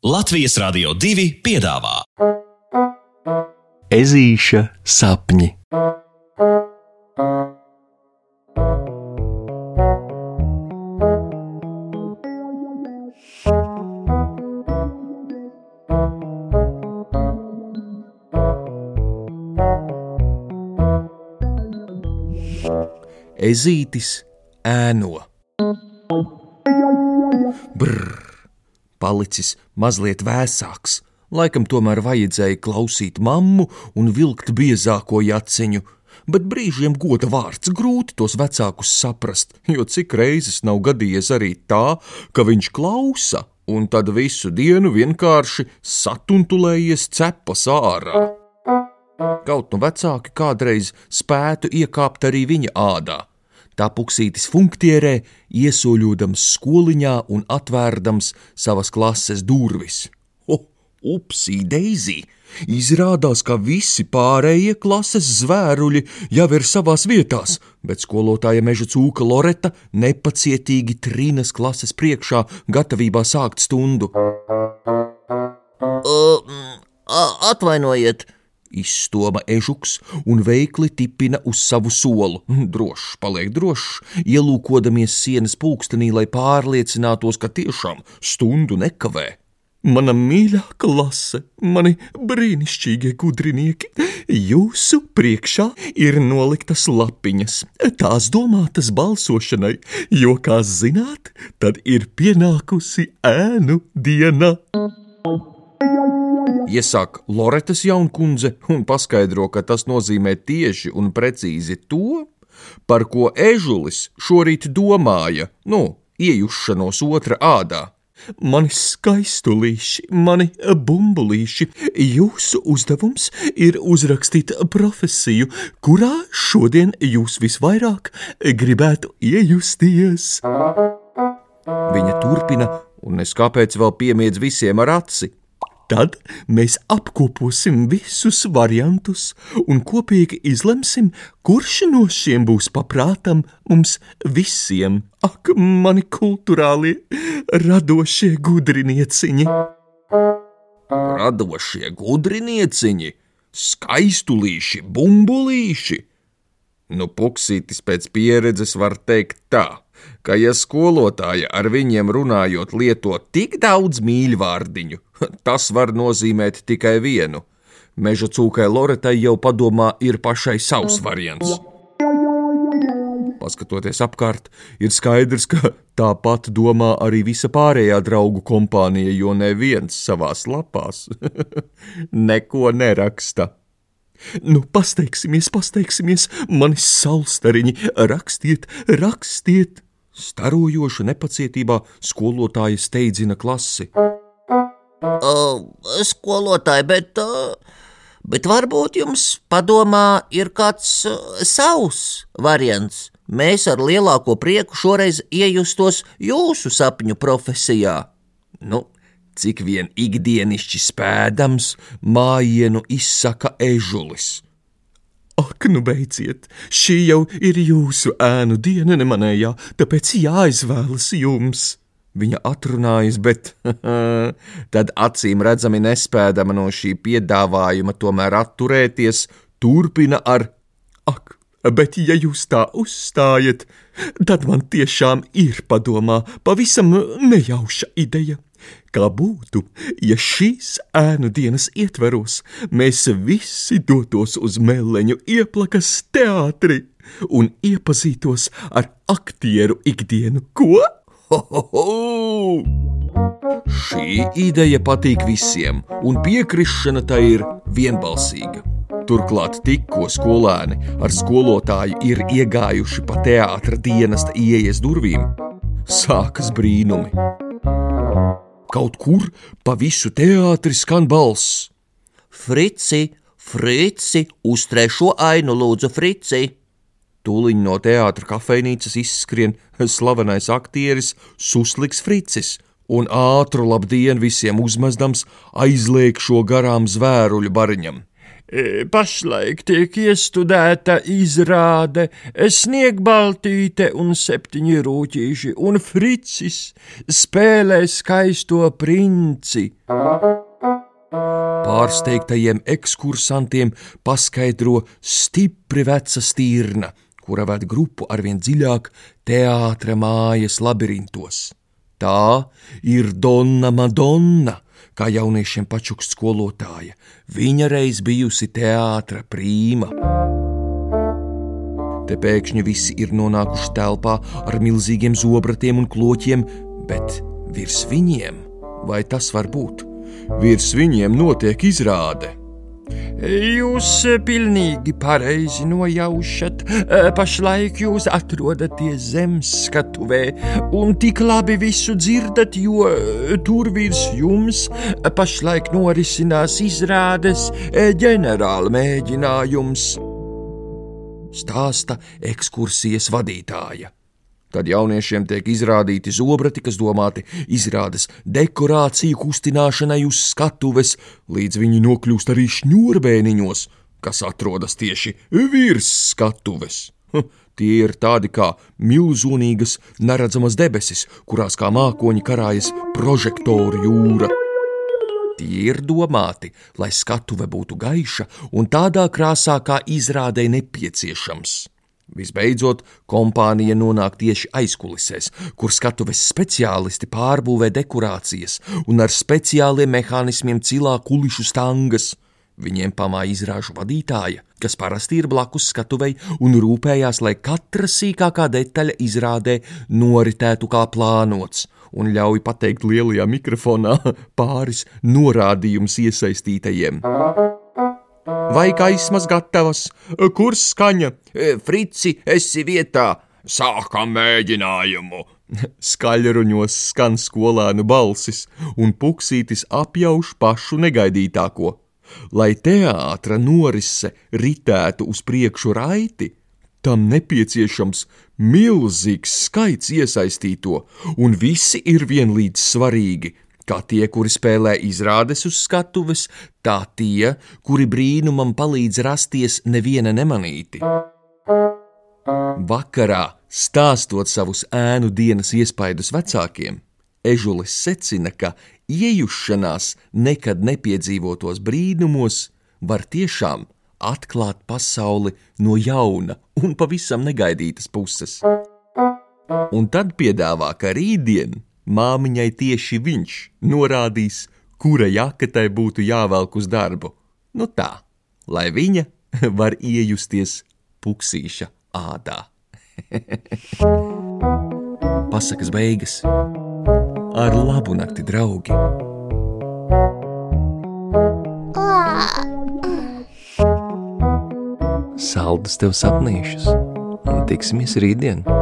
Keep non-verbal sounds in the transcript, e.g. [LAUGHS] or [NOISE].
Latvijas Rādio 2 piedāvā Ezīša sapņi. Ezītis ēno. Brrr, palicis mazliet vēsāks. Laikam tomēr vajadzēja klausīt mammu un vilkt biezāko jaciņu, bet brīžiem goda vārds grūti tos vecākus saprast, jo cik reizes nav gadījies arī tā, ka viņš klausa un tad visu dienu vienkārši satuntulējies cepas ārā. Kaut nu vecāki kādreiz spētu iekāpt arī viņa ādā. Tā puksītis funktierē, iesoļodams skoliņā un atvērdams savas klases durvis. O, upsī, Deizī! Izrādās, ka visi pārējie klases zvēruļi jau ir savās vietās, bet skolotāja meža cūka Loreta nepacietīgi trīnas klases priekšā, gatavībā sākt stundu. Atvainojiet, Izstoma ežuks un veikli tipina uz savu solu. [LAUGHS] Drošs, paliek drošs, ielūkodamies sienas pulkstenī, lai pārliecinātos, ka tiešām stundu nekavē. Mana mīļā klase, mani brīnišķīgie gudrinieki, jūsu priekšā ir noliktas lapiņas. Tās domātas balsošanai, jo, kā zināt, tad ir pienākusi ēnu diena. Iesāk Loretas jaunkundze un paskaidro, ka tas nozīmē tieši un precīzi to, par ko ežulis šorīt domāja, nu, iejušanos otra ādā. Mani skaistulīši, mani bumbulīši, jūsu uzdevums ir uzrakstīt profesiju, kurā šodien jūs visvairāk gribētu iejusties. Viņa turpina, un es kāpēc vēl piemiedz visiem ar aci. Tad mēs apkoposim visus variantus un kopīgi izlemsim, kurš no šiem būs paprātam mums visiem. Ak, mani kultūrālie, radošie gudrinieciņi! Radošie gudrinieciņi, skaistulīši, bumbulīši! Nu, puksītis pēc pieredzes var teikt tā, ka, ja skolotāja ar viņiem runājot lieto tik daudz mīļvārdiņu, [LAUGHS] tas var nozīmēt tikai vienu. Meža cūkai Loretai jau padomā ir pašai savs variants. Paskatoties apkārt, ir skaidrs, ka tāpat domā arī visa pārējā draugu kompānija, jo neviens savās lapās [LAUGHS] neko neraksta. Nu, pasteigsimies, pasteigsimies, mani salstariņi, rakstiet, rakstiet! Starojoša nepacietībā skolotāja steidzina klasi. Uh, skolotāji, bet, uh, bet varbūt jums padomā ir kāds uh, savs variants. Mēs ar lielāko prieku šoreiz iejustos jūsu sapņu profesijā. Nu, cik vien ikdienišķi spēdams, mājienu izsaka ežulis. Ak, nu beidziet, šī jau ir jūsu ēnu diena, ne manējā, tāpēc jāizvēlas jums. Viņa atrunājas, bet [LAUGHS] tad acīm redzami nespēdama no šī piedāvājuma tomēr atturēties, turpina ar: Ak, bet ja jūs tā uzstājat, tad man tiešām ir padomā pavisam nejauša ideja. Kā būtu, ja šīs ēnu dienas ietveros mēs visi dotos uz meleņu ieplakas teātri un iepazītos ar aktieru ikdienu? Ko? Ho, ho, ho! Šī ideja patīk visiem, un piekrišana tai ir vienbalsīga. Turklāt tikko skolēni ar skolotāju ir iegājuši pa teātra dienesta ieejas durvīm, sākas brīnumi. Kaut kur pa visu teātri skan balss. Frici, Frici, uz trešo ainu lūdzu, Frici! Tūliņ no teātra kafejnīcas izskrien slavenais aktieris Susliks Fricis un ātru labdienu visiem uzmezdams aizliek šo garām zvēruļu bariņam. E, pašlaik tiek iestudēta izrāde Sniegbaltīte un septiņi rūtīši, un Fricis spēlē skaisto princi. Pārsteigtajiem ekskursantiem paskaidro stipri veca stīrna, kura ved grupu arvien dziļāk teātra mājas labirintos. Tā ir Donna Madonna kā jauniešiem pačuks skolotāja. Viņa reiz bijusi teātra prīma. Te pēkšņi visi ir nonākuši telpā ar milzīgiem zobratiem un kloķiem, bet virs viņiem, vai tas var būt? Virs viņiem notiek izrāde. Jūs pilnīgi pareizi nojaušat. Pašlaik jūs atrodaties zemeskatuvē un tik labi visu dzirdat, jo tur virs jums pašlaik norisinās izrādes ģenerāla mēģinājums. Stāsta ekskursijas vadītāja. Tad jauniešiem tiek izrādīti zobrati, kas domāti izrādes dekorāciju kustināšanai uz skatuves, līdz viņi nokļūst arī šņurbēniņos, kas atrodas tieši virs skatuves. Tie ir tādi kā milzīgas, neredzamas debesis, kurās kā mākoņi karājas prožektoru jūra. Tie ir domāti, lai skatuve būtu gaiša un tādā krāsā, kā izrādē nepieciešams. Visbeidzot, kompānija nonāk tieši aizkulisēs, kur skatuves speciālisti pārbūvē dekorācijas un ar speciāliem mehānismiem cilā kulišu stangas. Viņiem pamāja izrāžu vadītāja, kas parasti ir blakus skatuvei un rūpējās, lai katra sīkākā detaļa izrādē noritētu kā plānots, un ļauj pateikt lielajā mikrofonā [LAUGHS] pāris norādījumus iesaistītajiem. Vai gaismas gatavas? Kur skaņa? E, Frici, esi vietā! Sākam mēģinājumu! [LAUGHS] Skaļruņos skan skolēnu balsis, un puksītis apjauš pašu negaidītāko. Lai teātra norise ritētu uz priekšu raiti, tam nepieciešams milzīgs skaits iesaistīto, un visi ir vienlīdz svarīgi kā tie, kuri spēlē izrādes uz skatuves, tā tie, kuri brīnumam palīdz rasties neviena nemanīti. Vakarā, stāstot savus ēnu dienas iespaidus vecākiem, Ežulis secina, ka iejušanās nekad nepiedzīvotos brīnumos var tiešām atklāt pasauli no jauna un pavisam negaidītas puses. Un tad piedāvā, ka rītdien māmiņai tieši viņš norādīs, kura jaka tai būtu jāvelk uz darbu. Nu tā, lai viņa [LAUGHS] var iejusties puksīša ādā. [LAUGHS] Pasakas beigas ar labu nakti, draugi! Saldus tev sapnīšus un tiksimies rītdien!